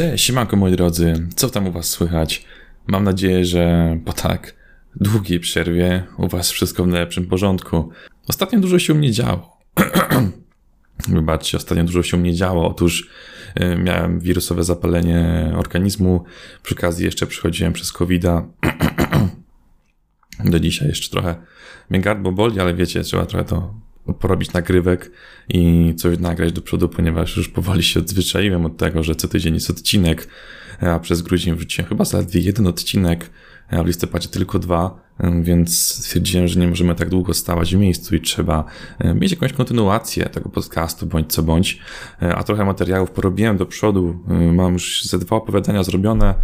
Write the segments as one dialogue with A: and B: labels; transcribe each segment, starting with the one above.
A: Cześć, siemanko moi drodzy, co tam u was słychać? Mam nadzieję, że po tak długiej przerwie u was wszystko w najlepszym porządku. Ostatnio dużo się u mnie działo. Wybaczcie, ostatnio dużo się u mnie działo. Otóż y, miałem wirusowe zapalenie organizmu, przy okazji jeszcze przychodziłem przez covid. Do dzisiaj jeszcze trochę mnie gardło boli, ale wiecie, trzeba trochę to porobić nagrywek i coś nagrać do przodu, ponieważ już powoli się odzwyczaiłem od tego, że co tydzień jest odcinek, a przez grudzień wrzuciłem chyba zaledwie jeden odcinek, a w listopadzie tylko dwa, więc stwierdziłem, że nie możemy tak długo stawać w miejscu i trzeba mieć jakąś kontynuację tego podcastu, bądź co bądź. A trochę materiałów porobiłem do przodu. Mam już ze dwa opowiadania zrobione.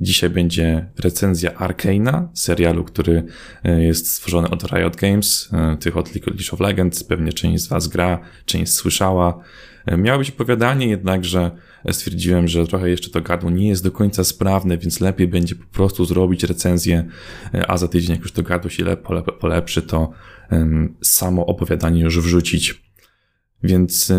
A: Dzisiaj będzie recenzja Arcane'a, serialu, który jest stworzony od Riot Games, tych od League of Legends. Pewnie część z Was gra, część słyszała. Miało być opowiadanie, jednakże stwierdziłem, że trochę jeszcze to gardło nie jest do końca sprawne, więc lepiej będzie po prostu zrobić recenzję, a za tydzień, jak już to gardło się polepszy, to samo opowiadanie już wrzucić. Więc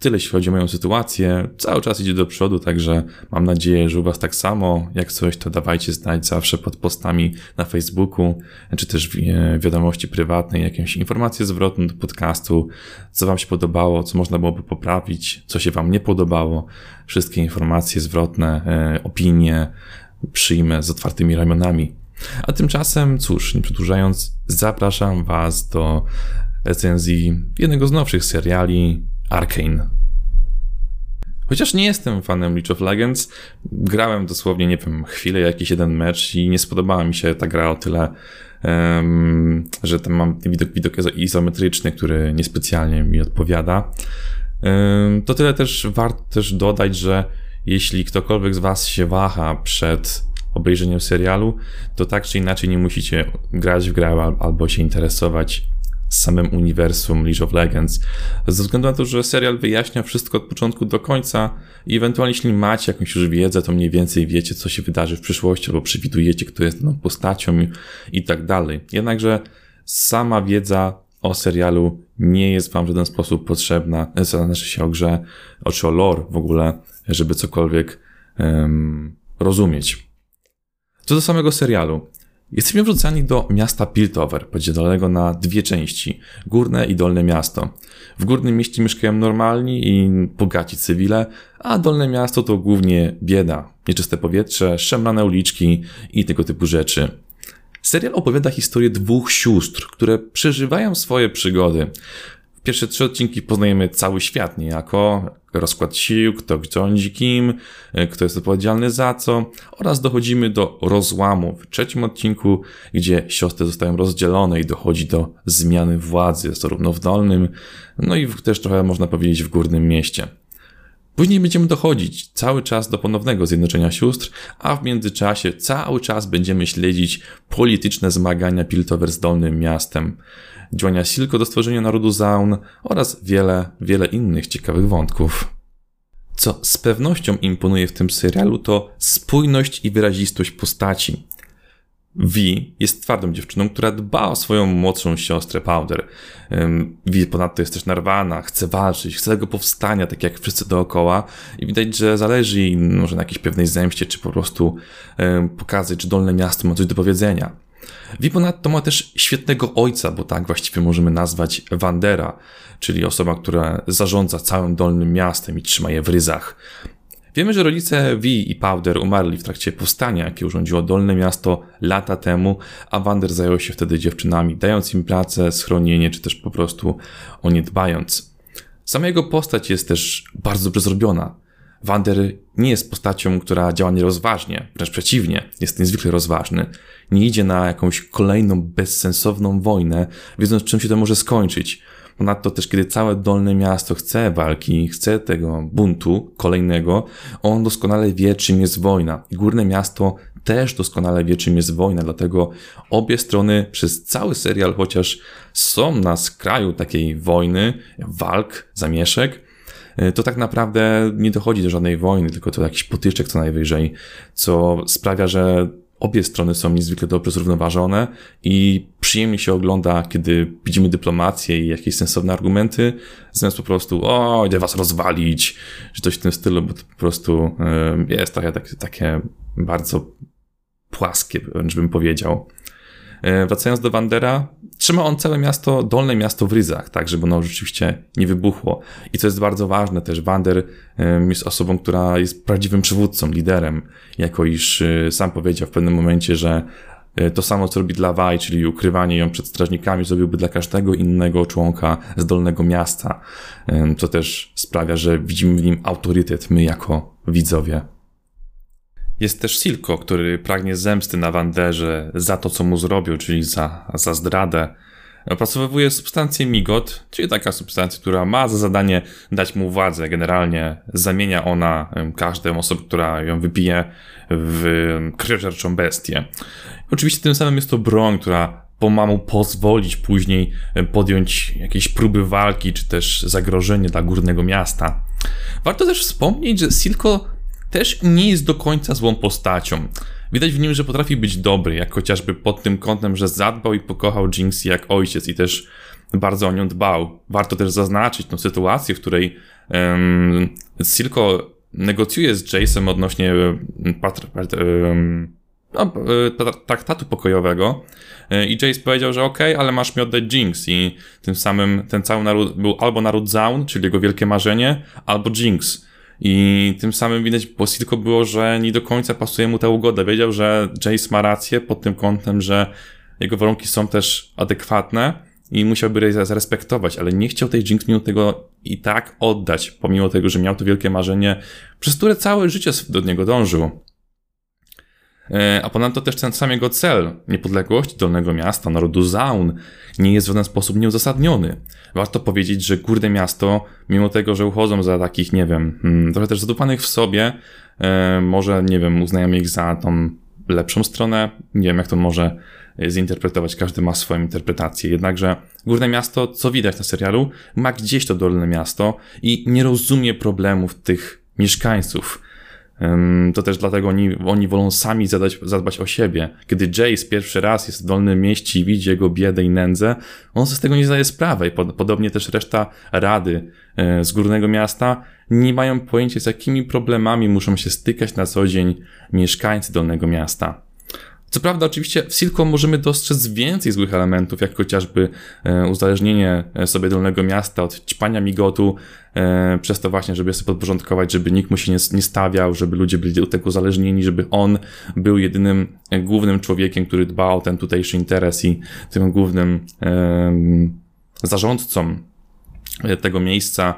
A: Tyle jeśli chodzi o moją sytuację. Cały czas idzie do przodu, także mam nadzieję, że u Was tak samo. Jak coś, to dawajcie znać zawsze pod postami na Facebooku, czy też w wiadomości prywatnej, jakieś informacje zwrotne do podcastu, co Wam się podobało, co można byłoby poprawić, co się Wam nie podobało. Wszystkie informacje zwrotne, e, opinie przyjmę z otwartymi ramionami. A tymczasem, cóż, nie przedłużając, zapraszam Was do recenzji jednego z nowszych seriali Arkane. Chociaż nie jestem fanem League of Legends, grałem dosłownie, nie wiem, chwilę, jakiś jeden mecz i nie spodobała mi się ta gra o tyle, um, że tam mam widok, widok izometryczny, który niespecjalnie mi odpowiada. Um, to tyle też warto też dodać, że jeśli ktokolwiek z Was się waha przed obejrzeniem serialu, to tak czy inaczej nie musicie grać w grę albo się interesować samym uniwersum League of Legends. Ze względu na to, że serial wyjaśnia wszystko od początku do końca i ewentualnie jeśli macie jakąś już wiedzę, to mniej więcej wiecie, co się wydarzy w przyszłości, albo przewidujecie, kto jest daną postacią i, tak dalej. Jednakże sama wiedza o serialu nie jest wam w żaden sposób potrzebna, co znaczy się o grze, czy o lore w ogóle, żeby cokolwiek um, rozumieć. Co do samego serialu. Jesteśmy wrzucani do miasta Piltover, podzielonego na dwie części, górne i dolne miasto. W górnym mieście mieszkają normalni i bogaci cywile, a dolne miasto to głównie bieda, nieczyste powietrze, szemrane uliczki i tego typu rzeczy. Serial opowiada historię dwóch sióstr, które przeżywają swoje przygody. Pierwsze trzy odcinki poznajemy cały świat niejako, rozkład sił, kto rządzi kim, kto jest odpowiedzialny za co oraz dochodzimy do rozłamu w trzecim odcinku, gdzie siostry zostają rozdzielone i dochodzi do zmiany władzy, zarówno w dolnym, no i też trochę można powiedzieć w górnym mieście. Później będziemy dochodzić cały czas do ponownego zjednoczenia sióstr, a w międzyczasie cały czas będziemy śledzić polityczne zmagania Piltover z Dolnym Miastem, działania Silko do stworzenia narodu Zaun oraz wiele, wiele innych ciekawych wątków. Co z pewnością imponuje w tym serialu to spójność i wyrazistość postaci. Vi jest twardą dziewczyną, która dba o swoją młodszą siostrę Powder. Vi ponadto jest też narwana, chce walczyć, chce tego powstania, tak jak wszyscy dookoła i widać, że zależy jej może na jakiejś pewnej zemście, czy po prostu pokazać, czy Dolne Miasto ma coś do powiedzenia. Vi ponadto ma też świetnego ojca, bo tak właściwie możemy nazwać Wandera, czyli osoba, która zarządza całym Dolnym Miastem i trzyma je w ryzach. Wiemy, że rodzice V i Powder umarli w trakcie powstania, jakie urządziło Dolne Miasto lata temu, a Wander zajął się wtedy dziewczynami, dając im pracę, schronienie, czy też po prostu o nie dbając. Sama jego postać jest też bardzo dobrze zrobiona. Wander nie jest postacią, która działa nierozważnie, wręcz przeciwnie, jest niezwykle rozważny. Nie idzie na jakąś kolejną bezsensowną wojnę, wiedząc czym się to może skończyć. Ponadto też, kiedy całe dolne miasto chce walki, chce tego buntu kolejnego, on doskonale wie, czym jest wojna. Górne miasto też doskonale wie, czym jest wojna, dlatego obie strony przez cały serial, chociaż są na skraju takiej wojny, walk, zamieszek, to tak naprawdę nie dochodzi do żadnej wojny, tylko to jakiś potyczek co najwyżej, co sprawia, że obie strony są niezwykle dobrze zrównoważone i przyjemnie się ogląda, kiedy widzimy dyplomację i jakieś sensowne argumenty, zamiast po prostu, o, idę was rozwalić, czy coś w tym stylu, bo to po prostu jest trochę takie, takie bardzo płaskie, wręcz bym powiedział. E, wracając do Wandera, trzyma on całe miasto, dolne miasto w ryzach, tak, żeby ono rzeczywiście nie wybuchło. I co jest bardzo ważne też, Wander jest osobą, która jest prawdziwym przywódcą, liderem, jako iż e, sam powiedział w pewnym momencie, że e, to samo, co robi dla Waj, czyli ukrywanie ją przed strażnikami, zrobiłby dla każdego innego członka z dolnego miasta, co też sprawia, że widzimy w nim autorytet, my jako widzowie. Jest też Silko, który pragnie zemsty na Wanderze za to, co mu zrobił, czyli za, za zdradę. Opracowuje substancję Migot, czyli taka substancja, która ma za zadanie dać mu władzę. Generalnie zamienia ona każdą osobę, która ją wypije w krwiożerczą bestię. Oczywiście tym samym jest to broń, która ma mu pozwolić później podjąć jakieś próby walki, czy też zagrożenie dla górnego miasta. Warto też wspomnieć, że Silko też nie jest do końca złą postacią. Widać w nim, że potrafi być dobry, jak chociażby pod tym kątem, że zadbał i pokochał Jinx jak ojciec i też bardzo o nią dbał. Warto też zaznaczyć tą sytuację, w której um, Silko negocjuje z Jace'em odnośnie patr, patr, um, no, e, traktatu pokojowego e, i Jace powiedział, że okej, okay, ale masz mi oddać Jinx i tym samym ten cały naród był albo naród Zaun, czyli jego wielkie marzenie, albo Jinx. I tym samym widać po Silko było, że nie do końca pasuje mu ta ugoda. Wiedział, że Jace ma rację pod tym kątem, że jego warunki są też adekwatne i musiałby je zarespektować, ale nie chciał tej Jinx tego i tak oddać, pomimo tego, że miał to wielkie marzenie, przez które całe życie do niego dążył. E, a ponadto też ten sam jego cel, niepodległość Dolnego Miasta, narodu Zaun, nie jest w żaden sposób nieuzasadniony. Warto powiedzieć, że Górne Miasto, mimo tego, że uchodzą za takich, nie wiem, hmm, trochę też zadupanych w sobie, e, może, nie wiem, uznają ich za tą lepszą stronę, nie wiem jak to może zinterpretować, każdy ma swoją interpretację. Jednakże Górne Miasto, co widać na serialu, ma gdzieś to Dolne Miasto i nie rozumie problemów tych mieszkańców. To też dlatego oni, oni wolą sami zadać, zadbać o siebie. Kiedy Jace pierwszy raz jest w Dolnym Mieście i widzi jego biedę i nędzę, on sobie z tego nie zdaje sprawy. I podobnie też reszta rady e, z Górnego Miasta nie mają pojęcia, z jakimi problemami muszą się stykać na co dzień mieszkańcy Dolnego Miasta. Co prawda, oczywiście w Silco możemy dostrzec więcej złych elementów, jak chociażby e, uzależnienie e, sobie Dolnego Miasta od ćpania migotu, e, przez to właśnie, żeby sobie podporządkować, żeby nikt mu się nie, stawiał, żeby ludzie byli do tego uzależnieni, żeby on był jedynym głównym człowiekiem, który dbał o ten tutejszy interes i tym głównym zarządcą tego miejsca.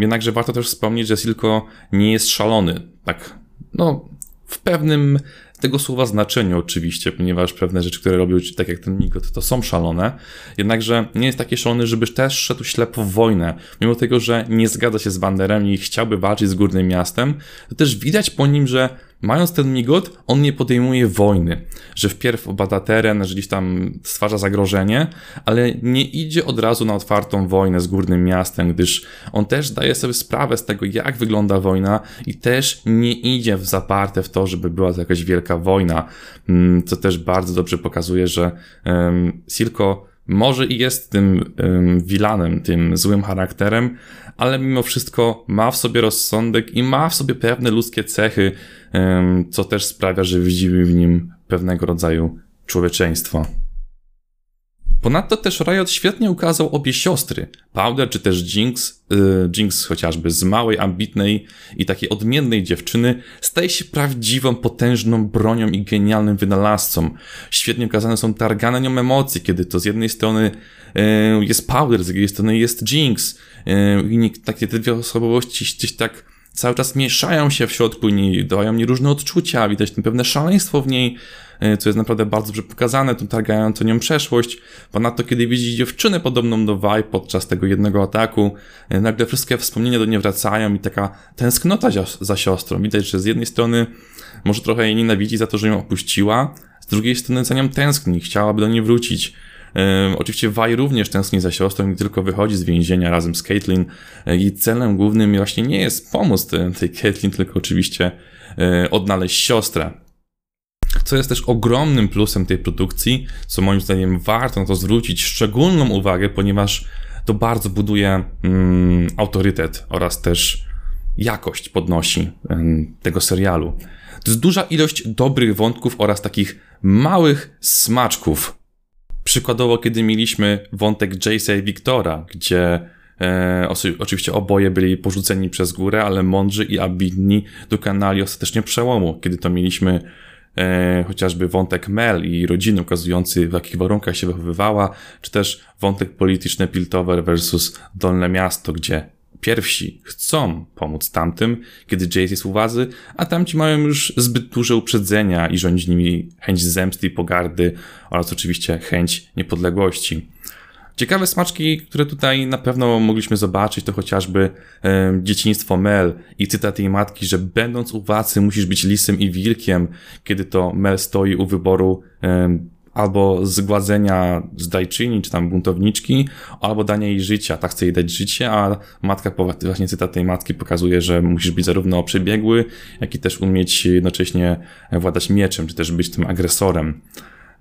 A: Jednakże warto też wspomnieć, że Silco nie jest szalony. Tak, no, w pewnym tego słowa znaczeniu oczywiście, ponieważ pewne rzeczy, które robił, tak jak ten Migot, to są szalone, jednakże nie jest taki szalony, żeby też szedł ślepo w wojnę. Mimo tego, że nie zgadza się z Wanderem i chciałby walczyć z Górnym Miastem, to też widać po nim, że Mając ten migot, on nie podejmuje wojny, że wpierw obada teren, że gdzieś tam stwarza zagrożenie, ale nie idzie od razu na otwartą wojnę z górnym miastem, gdyż on też daje sobie sprawę z tego, jak wygląda wojna i też nie idzie w zaparte w to, żeby była to jakaś wielka wojna, mm, co też bardzo dobrze pokazuje, że um, Silko może i jest tym wilanem, tym złym charakterem, ale mimo wszystko ma w sobie rozsądek i ma w sobie pewne ludzkie cechy, co też sprawia, że widzimy w nim pewnego rodzaju człowieczeństwo. Ponadto też Riot świetnie ukazał obie siostry, Powder czy też Jinx, yy, Jinx chociażby z małej, ambitnej i takiej odmiennej dziewczyny staje się prawdziwą, potężną bronią i genialnym wynalazcą. Świetnie ukazane są targane nią emocje, kiedy to z jednej strony yy, jest Powder, z drugiej strony jest Jinx yy, takie te dwie osobowości gdzieś tak cały czas mieszają się w środku i dają mi różne odczucia, widać tam pewne szaleństwo w niej, e, co jest naprawdę bardzo dobrze pokazane, tą targającą nią przeszłość. Ponadto, kiedy widzi dziewczynę podobną do Vi podczas tego jednego ataku, e, nagle wszystkie wspomnienia do niej wracają i taka tęsknota za siostrą. Widać, że z jednej strony może trochę jej nienawidzi za to, że ją opuściła, z drugiej strony za nią tęskni, chciałaby do niej wrócić. Oczywiście Vi również tęskni za siostrą, nie tylko wychodzi z więzienia razem z Caitlyn. Jej celem głównym właśnie nie jest pomóc tej Caitlyn, tylko oczywiście e, odnaleźć siostrę. Co jest też ogromnym plusem tej produkcji, co moim zdaniem warto na to zwrócić szczególną uwagę, ponieważ to bardzo buduje mm, autorytet oraz też jakość podnosi tego serialu. To jest duża ilość dobrych wątków oraz takich małych smaczków. Przykładowo, kiedy mieliśmy wątek Jace'a i Wiktora, gdzie e, oczywiście oboje byli porzuceni przez górę, ale mądrzy i ambitni dokonali ostatecznie przełomu. Kiedy to mieliśmy e, chociażby wątek Mel i rodziny ukazujący w jakich warunkach się wychowywała, czy też wątek polityczny Piltover versus Dolne Miasto, gdzie pierwsi chcą pomóc tamtym, kiedy Jace jest u władzy, a tamci mają już zbyt duże uprzedzenia i rządzi nimi chęć zemsty i pogardy oraz oczywiście chęć niepodległości. Ciekawe smaczki, które tutaj na pewno mogliśmy zobaczyć, to chociażby e, dzieciństwo Mel i cytat jej matki, że będąc u władzy musisz być lisem i wilkiem, kiedy to Mel stoi u wyboru e, albo zgładzenia zdajczyni, czy tam buntowniczki, albo dania jej życia. Tak chce jej dać życie, a matka, właśnie cytat tej matki pokazuje, że musisz być zarówno przebiegły, jak i też umieć jednocześnie władać mieczem, czy też być tym agresorem.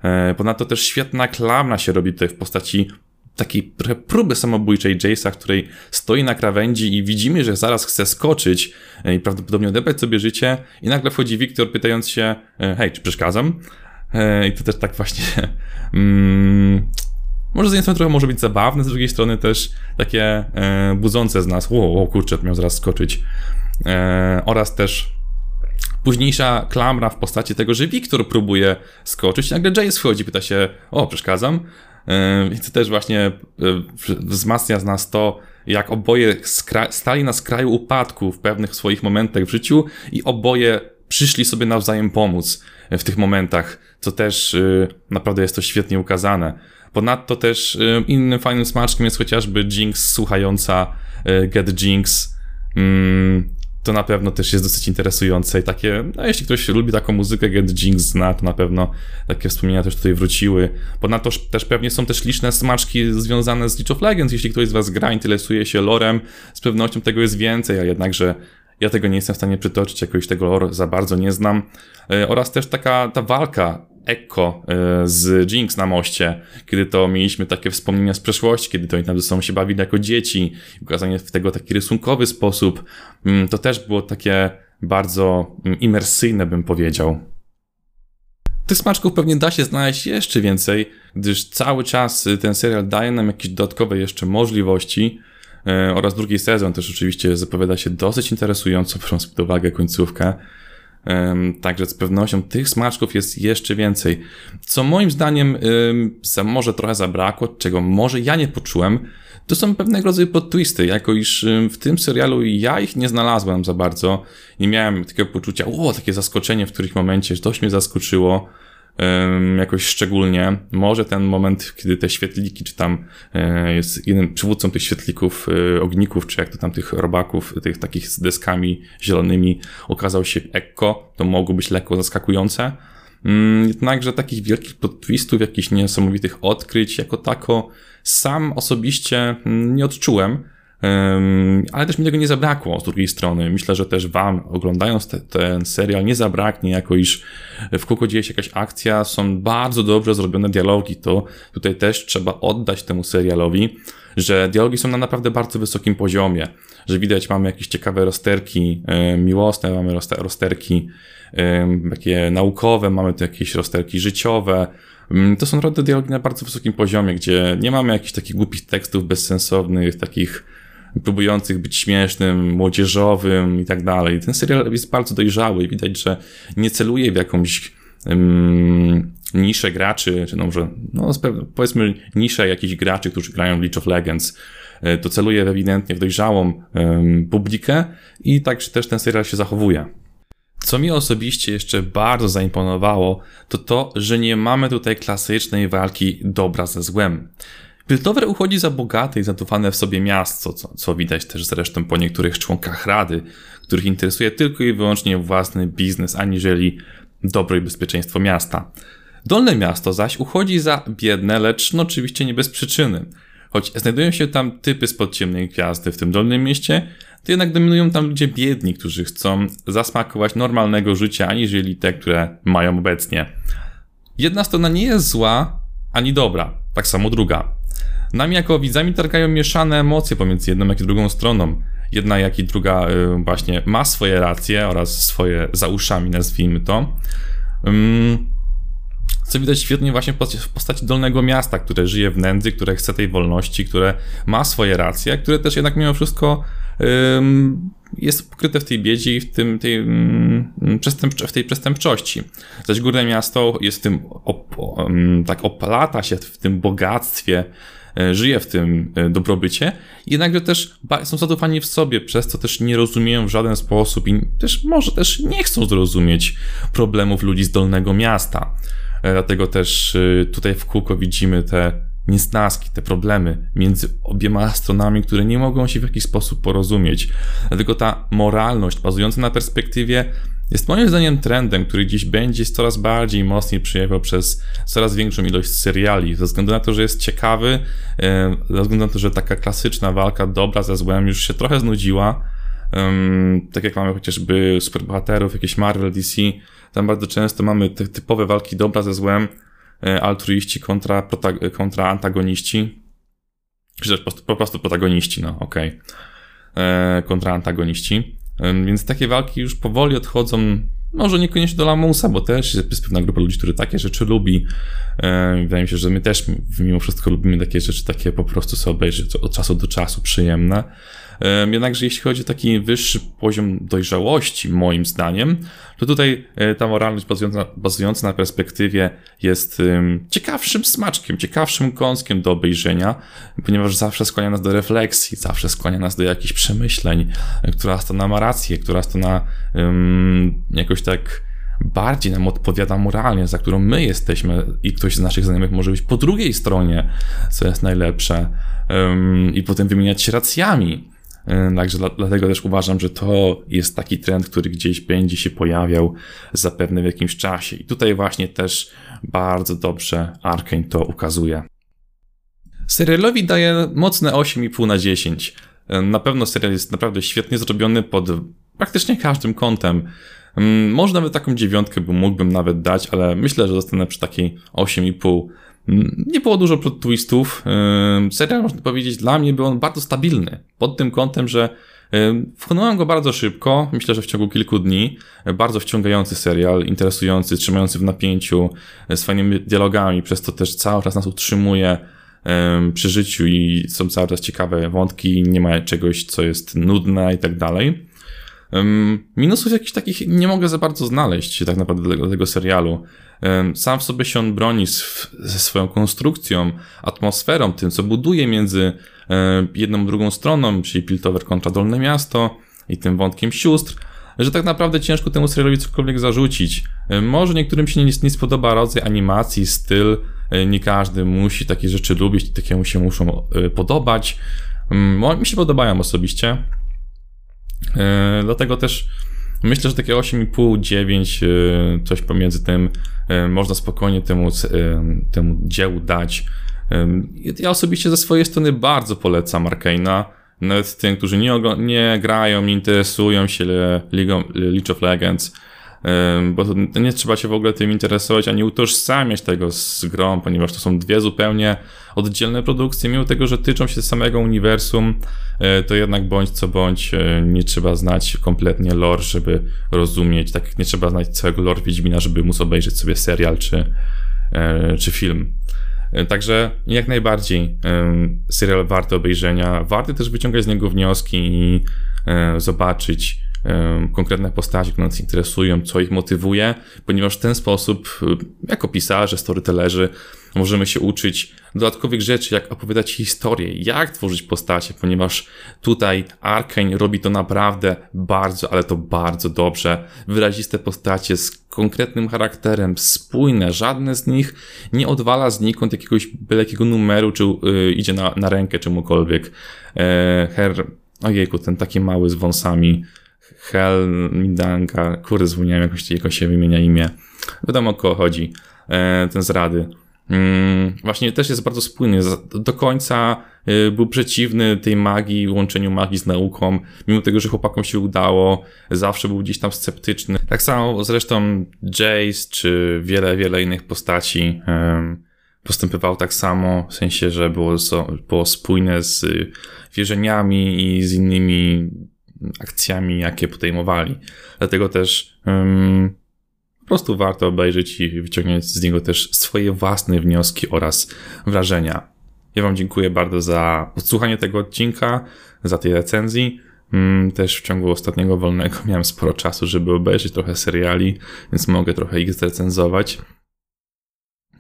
A: E, ponadto też świetna klamna się robi tutaj w postaci takiej próby samobójczej Jace'a, której stoi na krawędzi i widzimy, że zaraz chce skoczyć e, i prawdopodobnie odebrać sobie życie i nagle wchodzi Wiktor pytając się, e, hej, czy przeszkadzam? E, I to też tak właśnie. Mm, może z jednej strony trochę może być zabawne, z drugiej strony też takie e, budzące z nas. Wow, kurczę, to miał zaraz skoczyć. E, oraz też późniejsza klamra w postaci tego, że Wiktor próbuje skoczyć, nagle Jace wchodzi, pyta się, o, przeszkadzam. I to też właśnie wzmacnia z nas to, jak oboje stali na skraju upadku w pewnych swoich momentach w życiu i oboje przyszli sobie nawzajem pomóc w tych momentach, co też y, naprawdę jest to świetnie ukazane. Ponadto też y, innym fajnym smaczkiem jest chociażby Jinx słuchająca y, Get Jinx. Mm, to na pewno też jest dosyć interesujące i takie, no jeśli ktoś lubi taką muzykę, Get Jinx zna, to na pewno takie wspomnienia też tutaj wróciły. Ponadto też pewnie są też liczne smaczki związane z League of Legends, jeśli ktoś z was gra, interesuje się lorem, z pewnością tego jest więcej, a jednakże ja tego nie jestem w stanie przytoczyć, jakoś tego lore za bardzo nie znam. Oraz też taka ta walka Echo e, z Jinx na moście, kiedy to mieliśmy takie wspomnienia z przeszłości, kiedy to oni tam ze sobą się bawili jako dzieci, ukazanie w tego taki rysunkowy sposób, mm, to też było takie bardzo mm, imersyjne, bym powiedział. Tych smaczków pewnie da się znaleźć jeszcze więcej, gdyż cały czas ten serial daje nam jakieś dodatkowe jeszcze możliwości, E, oraz drugi sezon też oczywiście zapowiada się dosyć interesująco, biorąc pod uwagę końcówkę. Także z pewnością tych smaczków jest jeszcze więcej. Co moim zdaniem może trochę zabrakło, czego może ja nie poczułem, to są pewnego rodzaju plot twisty, jako iż w tym serialu ja ich nie znalazłem za bardzo. Nie miałem takiego poczucia, o, takie zaskoczenie w których momencie, że dość mnie zaskoczyło jakoś szczególnie. Może ten moment, kiedy te świetliki, czy tam e, jest jeden przywódcą tych świetlików, e, ogników, czy jak to tam tych robaków, tych takich z deskami zielonymi, okazał się Ekko, to mogło być lekko zaskakujące. Mm, jednakże takich wielkich plot twistów, jakichś niesamowitych odkryć jako tako sam osobiście mm, nie odczułem ale też mi tego nie zabrakło z drugiej strony. Myślę, że też Wam, oglądając te, ten serial, nie zabraknie, jako iż w kółko dzieje się jakaś akcja, są bardzo dobrze zrobione dialogi. To tutaj też trzeba oddać temu serialowi, że dialogi są na naprawdę bardzo wysokim poziomie, że widać, mamy jakieś ciekawe rozterki miłosne, mamy rozterki takie naukowe, mamy tu jakieś rozterki życiowe. To są naprawdę dialogi na bardzo wysokim poziomie, gdzie nie mamy jakichś takich głupich tekstów bezsensownych, takich próbujących być śmiesznym, młodzieżowym i tak dalej. Ten serial jest bardzo dojrzały i widać, że nie celuje w jakąś um, niszę graczy, czy no może, no powiedzmy niszę jakichś graczy, którzy grają w League of Legends. E, to celuje ewidentnie w dojrzałą um, publikę i tak też ten serial się zachowuje. Co mi osobiście jeszcze bardzo zaimponowało, to to, że nie mamy tutaj klasycznej walki dobra ze złem. Piltover uchodzi za bogate i zatufane w sobie miasto, co, co widać też zresztą po niektórych członkach rady, których interesuje tylko i wyłącznie własny biznes, aniżeli dobro i bezpieczeństwo miasta. Dolne miasto zaś uchodzi za biedne, lecz no oczywiście nie bez przyczyny. choć znajdują się tam typy z ciemnej gwiazdy w tym dolnym mieście, to jednak dominują tam ludzie biedni, którzy chcą zasmakować normalnego życia, aniżeli te, które mają obecnie. Jedna strona nie jest zła, ani dobra, tak samo druga. Nami jako widzami targają mieszane emocje pomiędzy jedną jak i drugą stroną. Jedna jak i druga y, właśnie ma swoje racje oraz swoje za uszami, nazwijmy to. Co widać świetnie właśnie w postaci Dolnego Miasta, które żyje w nędzy, które chce tej wolności, które ma swoje racje, które też jednak mimo wszystko jest pokryte w tej biedzie i w, tym, tej, w tej przestępczości. Zaś Górne Miasto jest w tym, op, tak opalata się w tym bogactwie, żyje w tym e, dobrobycie, jednakże też są zadowoleni w sobie, przez co też nie rozumieją w żaden sposób i też może też nie chcą zrozumieć problemów ludzi z Dolnego Miasta. E, dlatego też tutaj w kółko widzimy te niesnaski, te problemy między obiema stronami, które nie mogą się w jakiś sposób porozumieć. Dlatego ta moralność bazująca na perspektywie jest moim zdaniem trendem, który dziś będzie coraz bardziej mocniej przejawiał przez coraz większą ilość seriali, ze względu na to, że jest ciekawy, ze względu na to, że taka klasyczna walka dobra ze złem już się trochę znudziła. Tak jak mamy chociażby superbohaterów, jakieś Marvel, DC, tam bardzo często mamy te typowe walki dobra ze złem, E, altruiści kontra, kontra antagoniści, czy też po prostu protagoniści, no okej, okay. E, kontra antagoniści. Więc takie walki już powoli odchodzą, może niekoniecznie do lamusa, bo też jest pewna grupa ludzi, którzy takie rzeczy lubi. Wydaje mi się, że my też mimo wszystko lubimy takie rzeczy, takie po prostu sobie obejrzeć od czasu do czasu przyjemne. Jednakże jeśli chodzi o taki wyższy poziom dojrzałości, moim zdaniem, to tutaj e, ta moralność bazująca, bazująca na perspektywie jest ciekawszym smaczkiem, ciekawszym kąskiem do obejrzenia, ponieważ zawsze skłania nas do refleksji, zawsze skłania nas do jakichś przemyśleń, która strona ma rację, która strona um, jakoś tak bardziej nam odpowiada moralnie, za którą my jesteśmy i ktoś z naszych znajomych może być po drugiej stronie, co jest najlepsze, um, i potem wymieniać się racjami. E, także dlatego też uważam, że to jest taki trend, który gdzieś będzie się pojawiał zapewne w jakimś czasie. I tutaj właśnie też bardzo dobrze Arkane to ukazuje. Serialowi daje mocne 8,5 na 10. E, na pewno serial jest naprawdę świetnie zrobiony pod praktycznie każdym kątem. Mm, może nawet taką dziewiątkę bym mógłbym nawet dać, ale myślę, że zostanę przy takiej 8,5. Mm, nie było dużo plot twistów. Serial, można powiedzieć, dla mnie był on bardzo stabilny. Pod tym kątem, że Wchłonąłem go bardzo szybko, myślę, że w ciągu kilku dni. Bardzo wciągający serial, interesujący, trzymający w napięciu, e, z fajnymi dialogami, przez to też cały czas nas utrzymuje przy życiu i są cały czas ciekawe wątki, nie ma czegoś, co jest nudne i tak dalej. Minusów jakichś takich nie mogę za bardzo znaleźć tak naprawdę dla tego serialu. Sam w sobie się on broni ze swoją konstrukcją, atmosferą, tym co buduje między jedną drugą stroną, czyli Piltover kontra Dolne Miasto i tym wątkiem sióstr, że tak naprawdę ciężko temu serialowi cokolwiek zarzucić. Może niektórym się nie, nie spodoba rodzaj animacji, styl, nie każdy musi takie rzeczy lubić, takie mu się muszą e, podobać. Mi się podobają osobiście. E, dlatego też myślę, że takie 8,5, 9, e, coś pomiędzy tym e, można spokojnie temu, temu dziełu dać. Ja osobiście ze swojej strony bardzo polecam Arkane'a. Nawet tym, którzy nie, nie grają, nie interesują się League of Legends, bo to nie trzeba się w ogóle tym interesować, ani utożsamiać tego z grą, ponieważ to są dwie zupełnie oddzielne produkcje, mimo tego, że tyczą się samego uniwersum, e, to jednak bądź co bądź e, nie trzeba znać kompletnie lore, żeby rozumieć, tak nie trzeba znać całego lore Wiedźmina, żeby móc obejrzeć sobie serial czy, e, czy film. Także jak najbardziej serial warty obejrzenia, warto też wyciągać z niego wnioski i zobaczyć, konkretne postaci, które nas interesują, co ich motywuje, ponieważ w ten sposób, jako pisarze, storytellerzy, możemy się uczyć dodatkowych rzeczy, jak opowiadać historię, jak tworzyć postacie, ponieważ tutaj Arkane robi to naprawdę bardzo, ale to bardzo dobrze. Wyraziste postacie z konkretnym charakterem, spójne, żadne z nich nie odwala znikąd jakiegoś byle jakiego numeru, czy yy, idzie na, na rękę czemukolwiek. Yy, her, ojejku, ten taki mały z wąsami, Hel Midanga, kurde, zapomniałem jakoś jego się wymienia imię. Wiadomo o kogo chodzi, e, ten z Rady. mm, właśnie też jest bardzo spójny. Do końca y, był przeciwny tej magii, łączeniu magii z nauką, mimo tego, że chłopakom się udało, zawsze był gdzieś tam sceptyczny. Tak samo zresztą Jace, czy wiele, wiele innych postaci postępował tak samo, w sensie, że było, było spójne z wierzeniami i z innymi akcjami, jakie podejmowali. Dlatego też um, po prostu warto obejrzeć i wyciągnąć z niego też swoje własne wnioski oraz wrażenia. Ja Wam dziękuję bardzo za odsłuchanie tego odcinka, za tej recenzji. Um, też w ciągu ostatniego wolnego miałem sporo czasu, żeby obejrzeć trochę seriali, więc mogę trochę ich zrecenzować.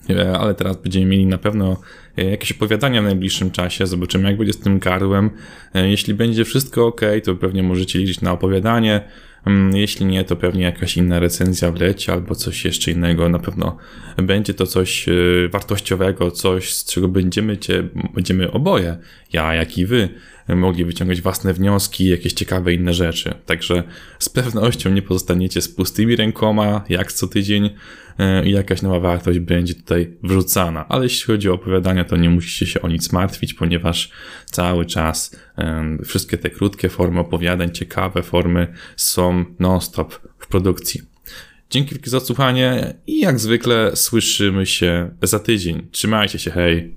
A: E, ale teraz będziemy mieli na pewno e, jakieś opowiadania w najbliższym czasie. Zobaczymy, jak będzie z tym gardłem. E, jeśli będzie wszystko ok, to pewnie możecie liczyć na opowiadanie. Mm, jeśli nie, to pewnie jakaś inna recenzja wleci albo coś jeszcze innego. Na pewno będzie to coś wartościowego, coś, z czego będziemy, cię, będziemy oboje, ja jak i wy, mogli wyciągać własne wnioski, jakieś ciekawe inne rzeczy. Także z pewnością nie pozostaniecie z pustymi rękoma, jak co tydzień e, i jakaś nowa wartość będzie tutaj wrzucana. Ale jeśli chodzi o opowiadania, to nie musicie się o nic martwić, ponieważ cały czas wszystkie te krótkie formy opowiadań, ciekawe formy są non-stop w produkcji. Dzięki za odsłuchanie i jak zwykle słyszymy się za tydzień. Trzymajcie się, hej!